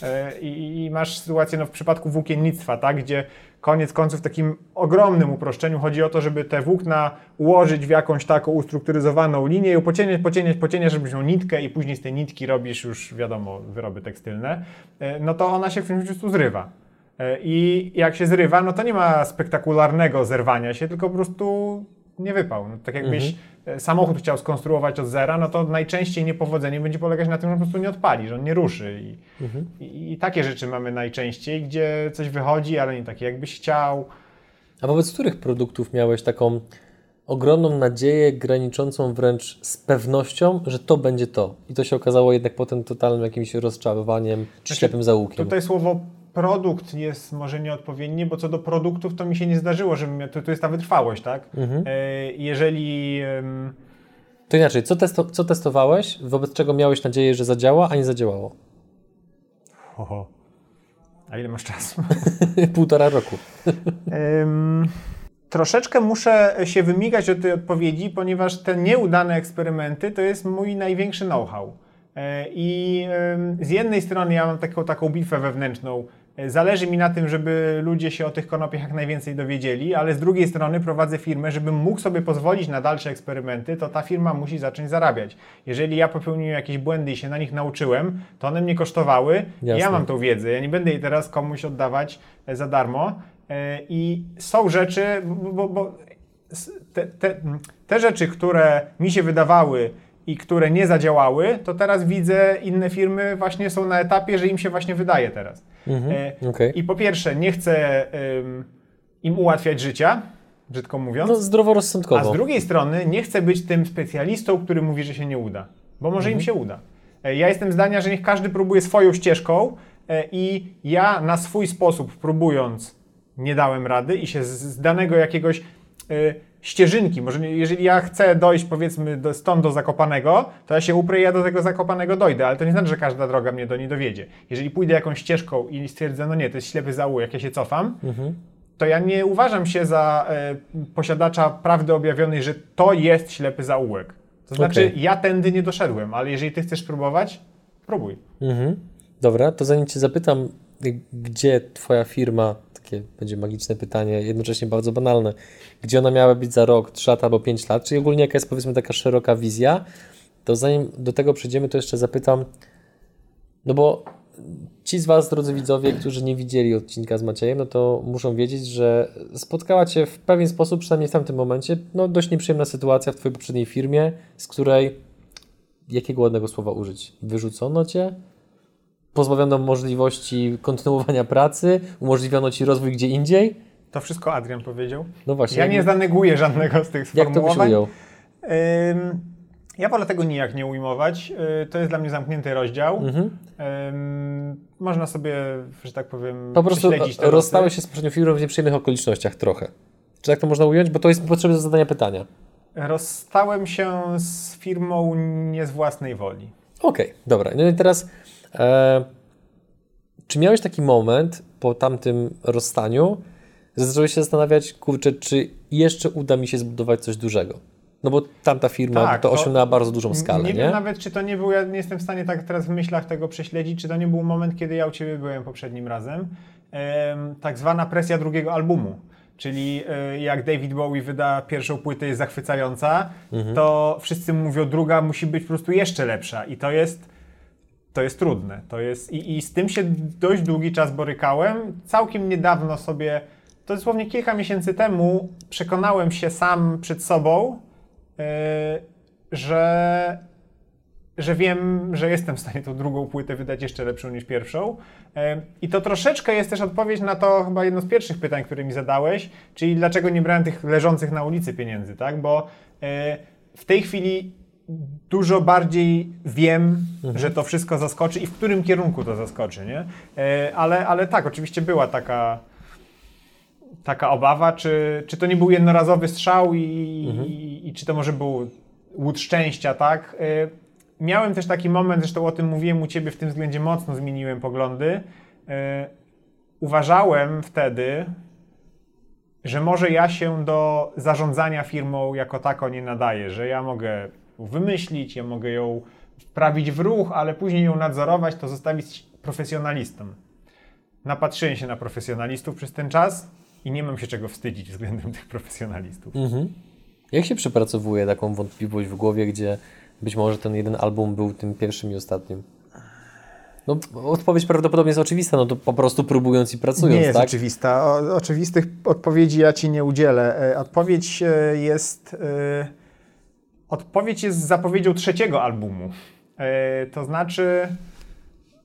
E, I, I masz sytuację no, w przypadku włókiennictwa, tak, gdzie koniec końców w takim ogromnym uproszczeniu chodzi o to, żeby te włókna ułożyć w jakąś taką ustrukturyzowaną linię i pocieniać, pocieniać, pocieniać, żebyś miał nitkę i później z tej nitki robisz już, wiadomo, wyroby tekstylne, e, no to ona się w tym zrywa. E, I jak się zrywa, no to nie ma spektakularnego zerwania się, tylko po prostu nie wypał. No, tak jakbyś e, samochód chciał skonstruować od zera, no to najczęściej niepowodzenie będzie polegać na tym, że po prostu nie odpali, że on nie ruszy. I, i, i takie rzeczy mamy najczęściej, gdzie coś wychodzi, ale nie takie jakbyś chciał. A wobec których produktów miałeś taką ogromną nadzieję, graniczącą wręcz z pewnością, że to będzie to? I to się okazało jednak potem totalnym jakimś rozczarowaniem czy Znaczy, ślepym zaułkiem. Tutaj słowo produkt jest może nieodpowiednie, bo co do produktów to mi się nie zdarzyło, że to, to jest ta wytrwałość, tak? E, jeżeli... To inaczej, co, testo, co testowałeś, wobec czego miałeś nadzieję, że zadziała, a nie zadziałało? Oho. A ile masz czasu? Półtora roku. Ym, troszeczkę muszę się wymigać od tej odpowiedzi, ponieważ te nieudane eksperymenty to jest mój największy know-how. E, I z jednej strony ja mam taką, taką bitwę wewnętrzną. E, Zależy mi na tym, żeby ludzie się o tych konopiach jak najwięcej dowiedzieli, ale z drugiej strony prowadzę firmę, żebym mógł sobie pozwolić na dalsze eksperymenty, to ta firma musi zacząć zarabiać. Jeżeli ja popełniłem jakieś błędy i się na nich nauczyłem, to one mnie kosztowały. Ja Jasne. mam tą wiedzę. Ja nie będę jej teraz komuś oddawać e, za darmo. E, I są rzeczy, bo, bo, bo te, te, te rzeczy, które mi się wydawały i które nie zadziałały, to teraz widzę inne firmy właśnie są na etapie, że im się właśnie wydaje teraz. E, okej. I po pierwsze, nie chcę im ułatwiać życia, brzydko mówiąc. No zdroworozsądkowo. A z drugiej strony nie chcę być tym specjalistą, który mówi, że się nie uda, bo może im się uda. E, Ja jestem zdania, że niech każdy próbuje swoją ścieżką e, i ja na swój sposób próbując nie dałem rady i się z- danego jakiegoś ścieżynki, może jeżeli ja chcę dojść powiedzmy do, stąd do Zakopanego, to ja się uprę i ja do tego Zakopanego dojdę, ale to nie znaczy, że każda droga mnie do niej dowiedzie. Jeżeli pójdę jakąś ścieżką i stwierdzę, no nie, to jest ślepy zaułek, ja się cofam, to ja nie uważam się za e, posiadacza prawdy objawionej, że to jest ślepy zaułek. To znaczy, Okej. ja tędy nie doszedłem, ale jeżeli ty chcesz spróbować, próbuj. Mhm. Dobra, to zanim Cię zapytam, gdzie Twoja firma, takie będzie magiczne pytanie, jednocześnie bardzo banalne, gdzie ona miała być za rok, 3 lata albo 5 lat, czyli ogólnie jaka jest powiedzmy taka szeroka wizja, to zanim do tego przejdziemy, to jeszcze zapytam, no bo ci z Was, drodzy widzowie, którzy nie widzieli odcinka z Maciejem, no to muszą wiedzieć, że spotkała Cię w pewien sposób, przynajmniej w tamtym momencie, no dość nieprzyjemna sytuacja w Twojej poprzedniej firmie, z której, jakiego ładnego słowa użyć, wyrzucono Cię, pozbawiono możliwości kontynuowania pracy, umożliwiono Ci rozwój gdzie indziej. To wszystko Adrian powiedział. No właśnie. Ja nie zaneguję żadnego z tych sformułowań. Jak to byś ujął? Ym, ja wolę tego nijak nie ujmować. Yy, to jest dla mnie zamknięty rozdział. Mhm. Można sobie, że tak powiem, Po prostu rozstałeś się z poprzednią firmą w nieprzyjemnych okolicznościach trochę. Czy tak to można ująć? Bo to jest potrzebne do zadania pytania. Rozstałem się z firmą nie z własnej woli. Okej, okay, dobra. No i teraz e, czy miałeś taki moment po tamtym rozstaniu, że zacząłeś się zastanawiać, kurczę, czy jeszcze uda mi się zbudować coś dużego? No bo tamta firma tak, to osiągnęła to, bardzo dużą skalę, nie? Nie wiem nawet, czy to nie był, ja nie jestem w stanie tak teraz w myślach tego prześledzić, czy to nie był moment, kiedy ja u Ciebie byłem poprzednim razem. Ehm, tak zwana presja drugiego albumu. Czyli e, jak David Bowie wyda pierwszą płytę jest zachwycająca, mhm. to wszyscy mówią, druga musi być po prostu jeszcze lepsza. I to jest, to jest trudne. To jest, i, I z tym się dość długi czas borykałem. Całkiem niedawno sobie, to dosłownie kilka miesięcy temu, przekonałem się sam przed sobą, E, że, że wiem, że jestem w stanie tą drugą płytę wydać jeszcze lepszą niż pierwszą. E, I to troszeczkę jest też odpowiedź na to chyba jedno z pierwszych pytań, które mi zadałeś, czyli dlaczego nie brałem tych leżących na ulicy pieniędzy, tak? Bo e, w tej chwili dużo bardziej wiem, mhm. że to wszystko zaskoczy i w którym kierunku to zaskoczy, nie? Ale, ale tak, oczywiście była taka taka obawa, czy, czy to nie był jednorazowy strzał i, mhm. i, i czy to może był łód szczęścia, tak? Y, miałem też taki moment, zresztą o tym mówiłem u Ciebie, w tym względzie mocno zmieniłem poglądy. Y, uważałem wtedy, że może ja się do zarządzania firmą jako tako nie nadaję, że ja mogę wymyślić, ja mogę ją wprawić w ruch, ale później ją nadzorować, to zostawić profesjonalistom. Napatrzyłem się na profesjonalistów przez ten czas i nie mam się czego wstydzić względem tych profesjonalistów. Mhm. Jak się przepracowuje taką wątpliwość w głowie, gdzie być może ten jeden album był tym pierwszym i ostatnim? No, odpowiedź prawdopodobnie jest oczywista, no to po prostu próbując i pracując, Nie jest tak? oczywista. O, oczywistych odpowiedzi ja Ci nie udzielę. E, odpowiedź e, jest... E, odpowiedź jest zapowiedzią trzeciego albumu. To znaczy...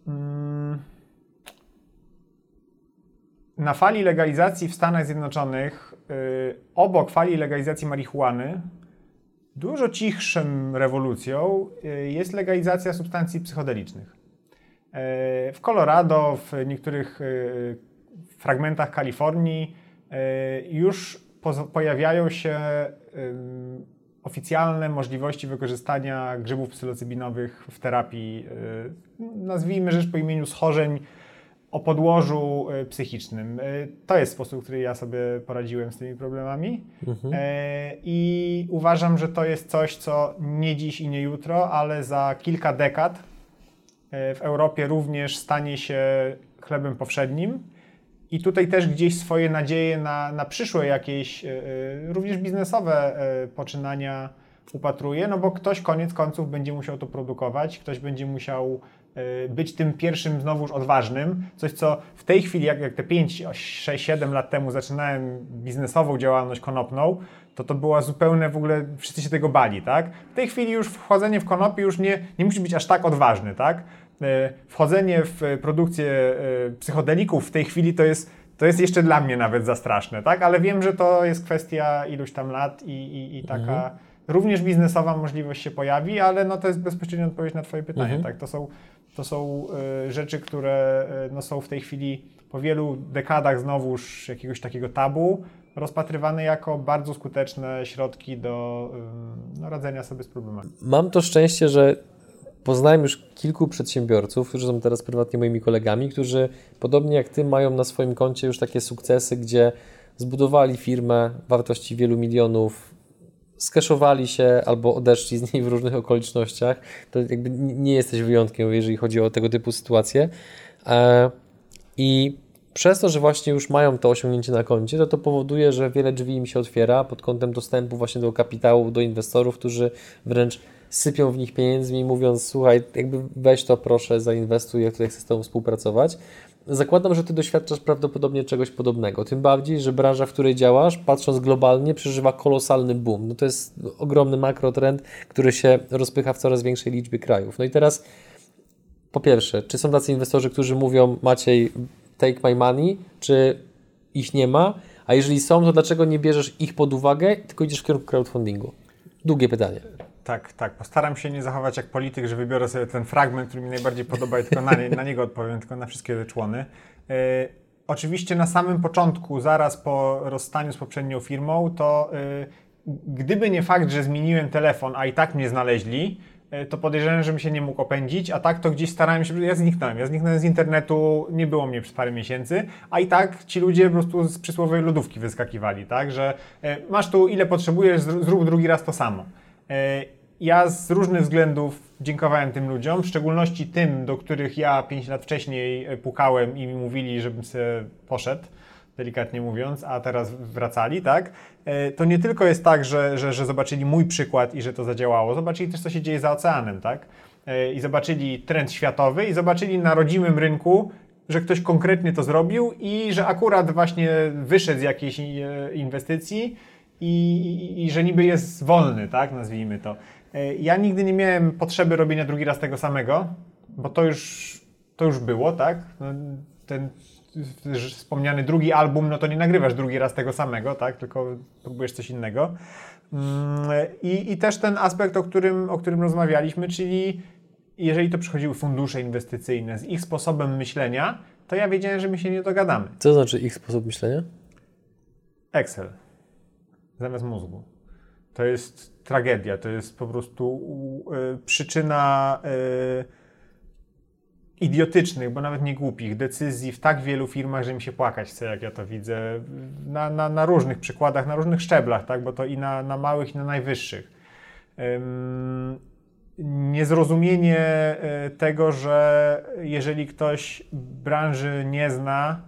Mm, na fali legalizacji w Stanach Zjednoczonych, yy, obok fali legalizacji marihuany, dużo cichszą rewolucją yy, jest legalizacja substancji psychodelicznych. Yy, w Colorado, w niektórych fragmentach Kalifornii już pojawiają się oficjalne możliwości wykorzystania grzybów psylocybinowych w terapii, y, nazwijmy rzecz po imieniu schorzeń o podłożu e, psychicznym. E, to jest sposób, w który ja sobie poradziłem z tymi problemami. Mhm. E, I uważam, że to jest coś, co nie dziś i nie jutro, ale za kilka dekad w Europie również stanie się chlebem powszednim. I tutaj też gdzieś swoje nadzieje na, na przyszłe jakieś również biznesowe poczynania upatruję, no bo ktoś koniec końców będzie musiał to produkować, ktoś będzie musiał być tym pierwszym znowuż odważnym. Coś, co w tej chwili, jak, jak te 5, 6, 7 lat temu zaczynałem biznesową działalność konopną, to to była zupełne w ogóle, wszyscy się tego bali, tak? W tej chwili już wchodzenie w konopie już nie, nie musi być aż tak odważny, tak? Y, wchodzenie w produkcję y, psychodelików w tej chwili to jest, to jest jeszcze dla mnie nawet za straszne, tak? Ale wiem, że to jest kwestia iluś tam lat i, i, i taka mhm. również biznesowa możliwość się pojawi, ale no to jest bezpośrednia odpowiedź na Twoje pytanie, mhm. tak? To są to są rzeczy, które no, są w tej chwili po wielu dekadach znowuż jakiegoś takiego tabu rozpatrywane jako bardzo skuteczne środki do no, radzenia sobie z problemami. Mam to szczęście, że poznałem już kilku przedsiębiorców, którzy są teraz prywatnie moimi kolegami, którzy podobnie jak ty mają na swoim koncie już takie sukcesy, gdzie zbudowali firmę wartości wielu milionów, skeszowali się albo odeszli z niej w różnych okolicznościach. To jakby nie jesteś wyjątkiem, jeżeli chodzi o tego typu sytuacje. E, I przez to, że właśnie już mają to osiągnięcie na koncie, to to powoduje, że wiele drzwi im się otwiera pod kątem dostępu właśnie do kapitału, do inwestorów, którzy wręcz sypią w nich pieniędzmi, mówiąc, słuchaj, jakby weź to proszę, zainwestuj, ja tutaj chcę z Tobą współpracować. Zakładam, że Ty doświadczasz prawdopodobnie czegoś podobnego. Tym bardziej, że branża, w której działasz, patrząc globalnie, przeżywa kolosalny boom. No to jest ogromny makrotrend, który się rozpycha w coraz większej liczbie krajów. No i teraz po pierwsze, czy są tacy inwestorzy, którzy mówią Maciej, take my money, czy ich nie ma? A jeżeli są, to dlaczego nie bierzesz ich pod uwagę, tylko idziesz w kierunku crowdfundingu? Długie pytanie. Tak, tak. Postaram się nie zachować jak polityk, że wybiorę sobie ten fragment, który mi najbardziej podoba i tylko na, nie, na niego odpowiem, tylko na wszystkie człony. Yy, oczywiście na samym początku, zaraz po rozstaniu z poprzednią firmą, to yy, gdyby nie fakt, że zmieniłem telefon, a i tak mnie znaleźli, yy, to podejrzewam, żebym się nie mógł opędzić, a tak to gdzieś starałem się, ja zniknąłem, ja zniknąłem z internetu, nie było mnie przez parę miesięcy, a i tak ci ludzie po prostu z przysłowej lodówki wyskakiwali, tak, że masz tu ile potrzebujesz, zrób drugi raz to samo. Ja z różnych względów dziękowałem tym ludziom, w szczególności tym, do których ja 5 lat wcześniej e, pukałem i mi mówili, żebym sobie poszedł, delikatnie mówiąc, a teraz wracali, tak? E, to nie tylko jest tak, że, że, że zobaczyli mój przykład i że to zadziałało, zobaczyli też, co się dzieje za oceanem, tak? E, I zobaczyli trend światowy i zobaczyli na rodzimym rynku, że ktoś konkretnie to zrobił i że akurat właśnie wyszedł z jakiejś inwestycji i, i, i że niby jest wolny, tak? Nazwijmy to. E, ja nigdy nie miałem potrzeby robienia drugi raz tego samego, bo to już, to już było, tak? No, ten wspomniany drugi album, no to nie nagrywasz drugi raz tego samego, tak? Tylko próbujesz coś innego. Mm, I, I też ten aspekt, o którym, o którym rozmawialiśmy, czyli jeżeli to przychodziły fundusze inwestycyjne z ich sposobem myślenia, to ja wiedziałem, że my się nie dogadamy. Co znaczy ich sposób myślenia? Excel. Zamiast mózgu. To jest tragedia, to jest po prostu y, przyczyna y, idiotycznych, bo nawet nie głupich decyzji w tak wielu firmach, że mi się płakać chce, jak ja to widzę, na, na, na różnych przykładach, na różnych szczeblach, tak? bo to i na, na małych, i na najwyższych. Ym, niezrozumienie y, tego, że jeżeli ktoś branży nie zna,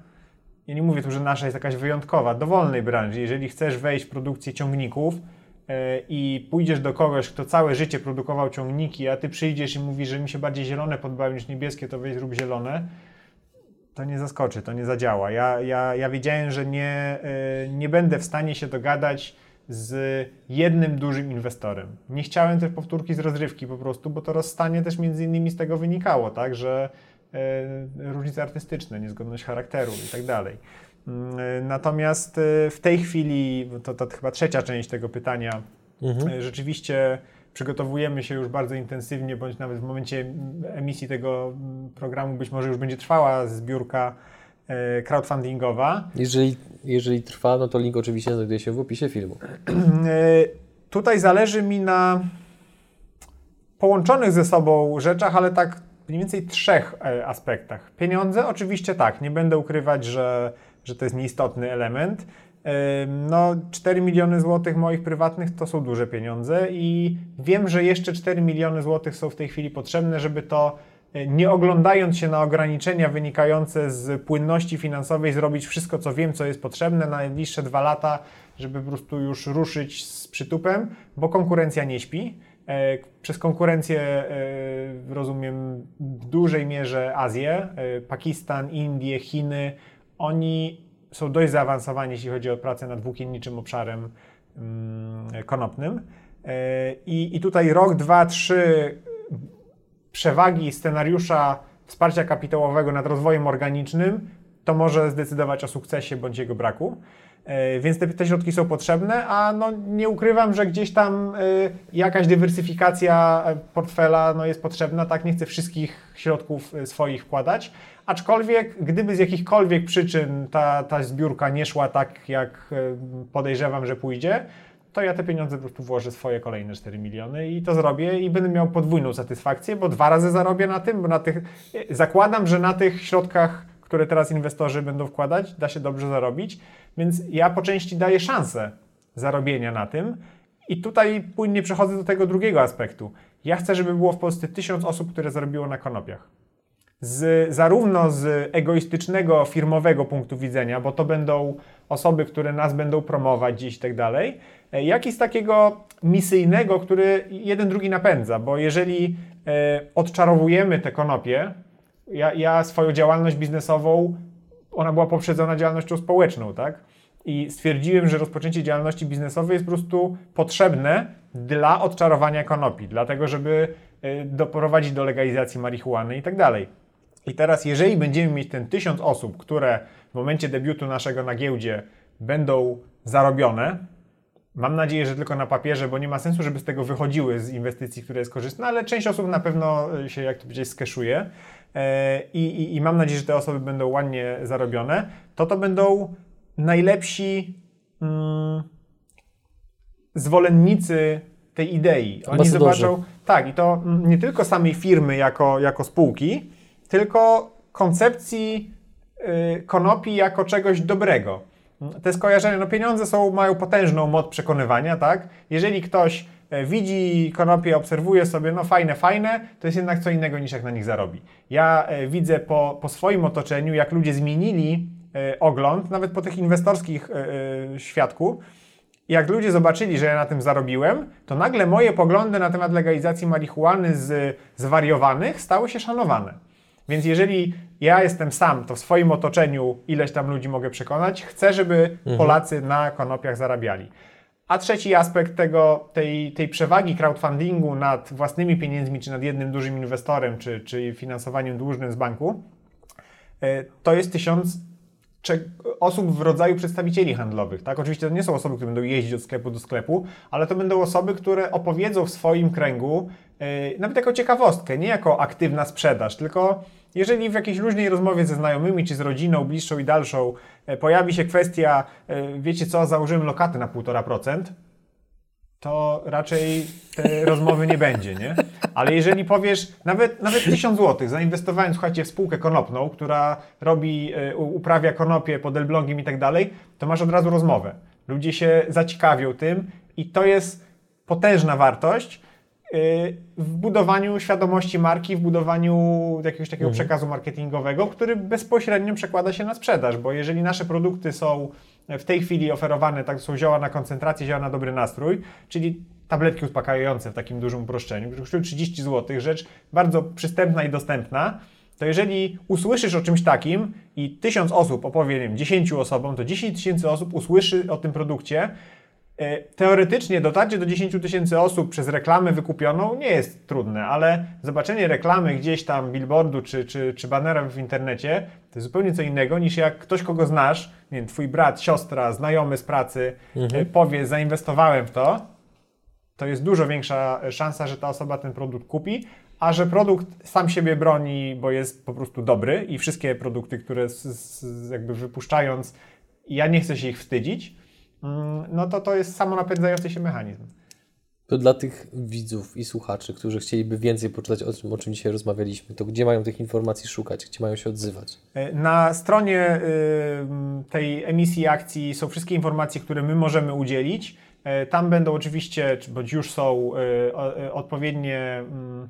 ja nie mówię tu, że nasza jest jakaś wyjątkowa, dowolnej branży, jeżeli chcesz wejść w produkcję ciągników, E, i pójdziesz do kogoś, kto całe życie produkował ciągniki, a ty przyjdziesz i mówisz, że mi się bardziej zielone podobają niż niebieskie, to weź zrób zielone, to nie zaskoczy, to nie zadziała. Ja, ja, ja wiedziałem, że nie, e, nie będę w stanie się dogadać z jednym dużym inwestorem. Nie chciałem też powtórki z rozrywki po prostu, bo to rozstanie też między innymi z tego wynikało, tak, że różnice artystyczne, niezgodność charakteru i tak dalej. Mm, natomiast y, w tej chwili, to, to chyba trzecia część tego pytania, mhm. Rzeczywiście przygotowujemy się już bardzo intensywnie, bądź nawet w momencie emisji tego mm, programu być może już będzie trwała zbiórka crowdfundingowa. Jeżeli, jeżeli trwa, no to link oczywiście znajduje się w opisie filmu. Tutaj zależy mi na połączonych ze sobą rzeczach, ale tak mniej więcej trzech e, aspektach. Pieniądze, oczywiście tak, nie będę ukrywać, że że to jest nieistotny element. No, 4 miliony złotych moich prywatnych to są duże pieniądze i wiem, że jeszcze 4 miliony złotych są w tej chwili potrzebne, żeby to e, nie oglądając się na ograniczenia wynikające z płynności finansowej, zrobić wszystko, co wiem, co jest potrzebne na najbliższe dwa lata, żeby po prostu już ruszyć z przytupem, bo konkurencja nie śpi. E, przez konkurencję e, rozumiem w dużej mierze Azję, Pakistan, Indie, Chiny, oni są dość zaawansowani, jeśli chodzi o pracę nad włókienniczym obszarem mm, konopnym. E, I, I tutaj rok, dwa, trzy przewagi scenariusza wsparcia kapitałowego nad rozwojem organicznym to może zdecydować o sukcesie bądź jego braku. E, więc te, te, środki są potrzebne, a no, nie ukrywam, że gdzieś tam y, jakaś dywersyfikacja portfela no, jest potrzebna. Tak, nie chcę wszystkich środków swoich wkładać, Aczkolwiek, gdyby z jakichkolwiek przyczyn ta, ta zbiórka nie szła tak, jak e, podejrzewam, że pójdzie, to ja te pieniądze po prostu włożę swoje kolejne 4 miliony i to zrobię i będę miał podwójną satysfakcję, bo dwa razy zarobię na tym, bo na tych, e, zakładam, że na tych środkach, które teraz inwestorzy będą wkładać, da się dobrze zarobić, więc ja po części daję szansę zarobienia na tym I tutaj płynnie przechodzę do tego drugiego aspektu. Ja chcę, żeby było w Polsce tysiąc osób, które zarobiło na konopiach. Z, zarówno z egoistycznego, firmowego punktu widzenia, bo to będą osoby, które nas będą promować gdzieś i tak dalej, e, jak i z takiego misyjnego, który jeden drugi napędza, bo jeżeli e, odczarowujemy te konopie, ja, ja swoją działalność biznesową, ona była poprzedzona działalnością społeczną, tak? I stwierdziłem, że rozpoczęcie działalności biznesowej jest po prostu potrzebne dla odczarowania konopi, dlatego żeby y, doprowadzić do legalizacji marihuany i tak dalej. I teraz, jeżeli będziemy mieć ten tysiąc osób, które w momencie debiutu naszego na giełdzie będą zarobione, mam nadzieję, że tylko na papierze, bo nie ma sensu, żeby z tego wychodziły z inwestycji, które jest korzystna, ale część osób na pewno się, jak to powiedzieć, skeszuje i, i, i mam nadzieję, że te osoby będą ładnie zarobione, to to będą najlepsi mm, zwolennicy tej idei. Oni zobaczą, tak, i to nie tylko samej firmy jako, jako spółki, tylko koncepcji y, konopi jako czegoś dobrego. Te skojarzenia, no pieniądze są, mają potężną moc przekonywania, tak? Jeżeli ktoś e, widzi konopie, obserwuje sobie, no fajne, fajne, to jest jednak co innego niż jak na nich zarobi. Ja e, widzę po, po swoim otoczeniu, jak ludzie zmienili e, ogląd, nawet po tych inwestorskich świadku, jak ludzie zobaczyli, że ja na tym zarobiłem, to nagle moje poglądy na temat legalizacji marihuany z zwariowanych stały się szanowane. Więc jeżeli ja jestem sam, to w swoim otoczeniu ileś tam ludzi mogę przekonać, chcę, żeby mhm. Polacy na konopiach zarabiali. A trzeci aspekt tego, tej, tej przewagi crowdfundingu nad własnymi pieniędzmi, czy nad jednym dużym inwestorem, czy, czy finansowaniem dłużnym z banku, e, to jest tysiąc osób w rodzaju przedstawicieli handlowych. Tak? Oczywiście to nie są osoby, które będą jeździć od sklepu do sklepu, ale to będą osoby, które opowiedzą w swoim kręgu, yy, nawet jako ciekawostkę, nie jako aktywna sprzedaż, tylko jeżeli w jakiejś luźnej rozmowie ze znajomymi, czy z rodziną, bliższą i dalszą, yy, pojawi się kwestia, yy, wiecie co, założymy lokaty na 1,5%, to raczej tej rozmowy nie będzie, nie? Ale jeżeli powiesz nawet, nawet 1000 zł, zainwestowałem, słuchajcie, w spółkę konopną, która robi, e, uprawia konopie pod Elblągiem i tak dalej, to masz od razu rozmowę. Ludzie się zaciekawią tym i to jest potężna wartość e, w budowaniu świadomości marki, w budowaniu jakiegoś takiego mhm. przekazu marketingowego, który bezpośrednio przekłada się na sprzedaż, bo jeżeli nasze produkty są w tej chwili oferowane tak są zioła na koncentrację, zioła na dobry nastrój, czyli tabletki uspokajające w takim dużym uproszczeniu, które kosztują 30 zł, rzecz bardzo przystępna i dostępna, to jeżeli usłyszysz o czymś takim i tysiąc osób opowie, nie wiem, 10 osobom, to 10 tysięcy osób usłyszy o tym produkcie, teoretycznie dotarcie do 10 tysięcy osób przez reklamę wykupioną nie jest trudne, ale zobaczenie reklamy gdzieś tam, billboardu czy, czy, czy banera w internecie to jest zupełnie co innego niż jak ktoś, kogo znasz, nie wiem, twój brat, siostra, znajomy z pracy mhm. E, powie, zainwestowałem w to, to jest dużo większa szansa, że ta osoba ten produkt kupi, a że produkt sam siebie broni, bo jest po prostu dobry i wszystkie produkty, które z, z, jakby wypuszczając, ja nie chcę się ich wstydzić, no to to jest samonapędzający się mechanizm. To dla tych widzów i słuchaczy, którzy chcieliby więcej poczytać o tym, o czym dzisiaj rozmawialiśmy, to gdzie mają tych informacji szukać, gdzie mają się odzywać? E, na stronie y, tej emisji akcji są wszystkie informacje, które my możemy udzielić. E, tam będą oczywiście, bądź już są y, odpowiednie mm,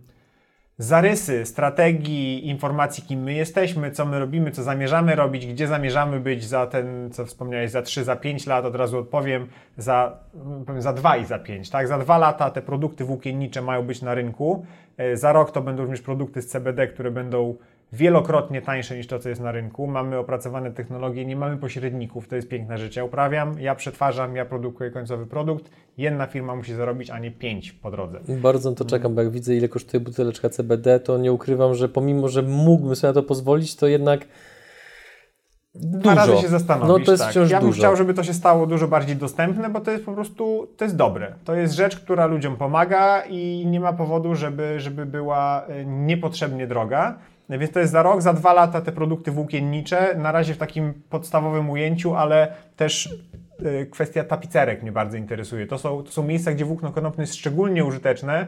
zarysy strategii, informacji, kim my jesteśmy, co my robimy, co zamierzamy robić, gdzie zamierzamy być za ten, co wspomniałeś, za 3, za 5 lat, od razu odpowiem, za, powiem, za 2 i za 5. Tak? Za 2 lata te produkty włókiennicze mają być na rynku, e, za rok to będą również produkty z CBD, które będą wielokrotnie tańsze niż to, co jest na rynku. Mamy opracowane technologie, nie mamy pośredników, to jest piękna rzecz. Ja uprawiam, ja przetwarzam, ja produkuję końcowy produkt. Jedna firma musi zarobić, a nie pięć po drodze. Bardzo na to czekam, bo jak widzę, ile kosztuje buteleczka CBD, to nie ukrywam, że pomimo, że mógłbym sobie na to pozwolić, to jednak Dużo. Razy się zastanowić. No to jest tak. wciąż ja bym dużo. chciał, żeby to się stało dużo bardziej dostępne, bo to jest po prostu, to jest dobre. To jest rzecz, która ludziom pomaga i nie ma powodu, żeby, żeby była e, niepotrzebnie droga. Więc to jest za rok, za dwa lata te produkty włókiennicze, na razie w takim podstawowym ujęciu, ale też y, kwestia tapicerek mnie bardzo interesuje. To są, to są miejsca, gdzie włókno konopne jest szczególnie użyteczne,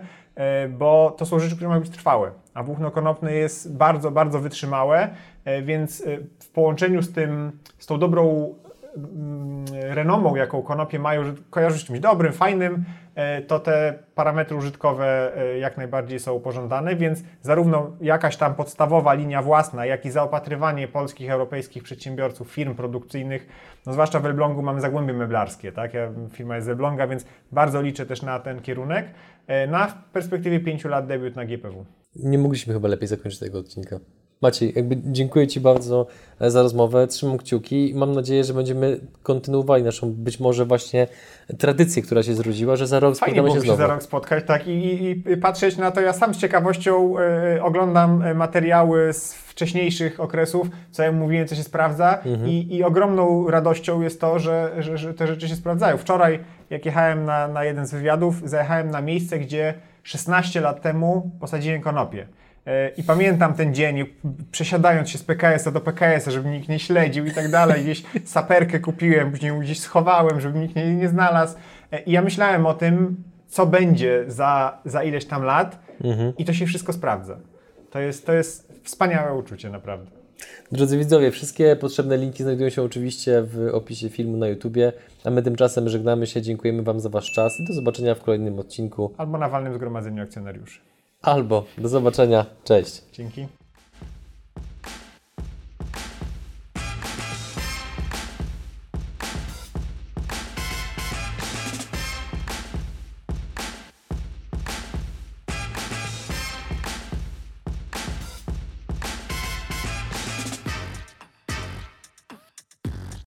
y, bo to są rzeczy, które mają być trwałe, a włókno konopne jest bardzo, bardzo wytrzymałe, y, więc w połączeniu z tym, z tą dobrą renomą, jaką konopie mają, że kojarzy się czymś dobrym, fajnym, e, to te parametry użytkowe e, jak najbardziej są pożądane, więc zarówno jakaś tam podstawowa linia własna, jak i zaopatrywanie polskich, europejskich przedsiębiorców, firm produkcyjnych, no zwłaszcza w Elblągu mamy zagłębie meblarskie, tak? Ja, firma jest z Elbląga, więc bardzo liczę też na ten kierunek. E, Na perspektywie 5 lat debiut na GPW. Nie mogliśmy chyba lepiej zakończyć tego odcinka. Maciej, jakby dziękuję Ci bardzo e, za rozmowę, trzymam kciuki i mam nadzieję, że będziemy kontynuowali naszą być może właśnie tradycję, która się zrodziła, że za rok Fajnie spotkamy się znowu. za rok spotkać, tak, i, i, i patrzeć na to. Ja sam z ciekawością e, oglądam e, materiały z wcześniejszych okresów, co ja mówiłem, co się sprawdza Mhm. i, i ogromną radością jest to, że, że, że te rzeczy się sprawdzają. Wczoraj, jak jechałem na, na jeden z wywiadów, zajechałem na miejsce, gdzie 16 lat temu posadziłem konopie. E, I pamiętam ten dzień, przesiadając się z PKS-a do PKS-a, żeby nikt nie śledził i tak dalej. Gdzieś saperkę kupiłem, później gdzieś schowałem, żeby nikt nie, nie znalazł. E, I ja myślałem o tym, co będzie za, za ileś tam lat i to się wszystko sprawdza. To jest, to jest wspaniałe uczucie, naprawdę. Drodzy widzowie, wszystkie potrzebne linki znajdują się oczywiście w opisie filmu na YouTubie, a my tymczasem żegnamy się, dziękujemy Wam za Wasz czas i do zobaczenia w kolejnym odcinku. Albo na walnym zgromadzeniu akcjonariuszy. Albo do zobaczenia, cześć. Dzięki.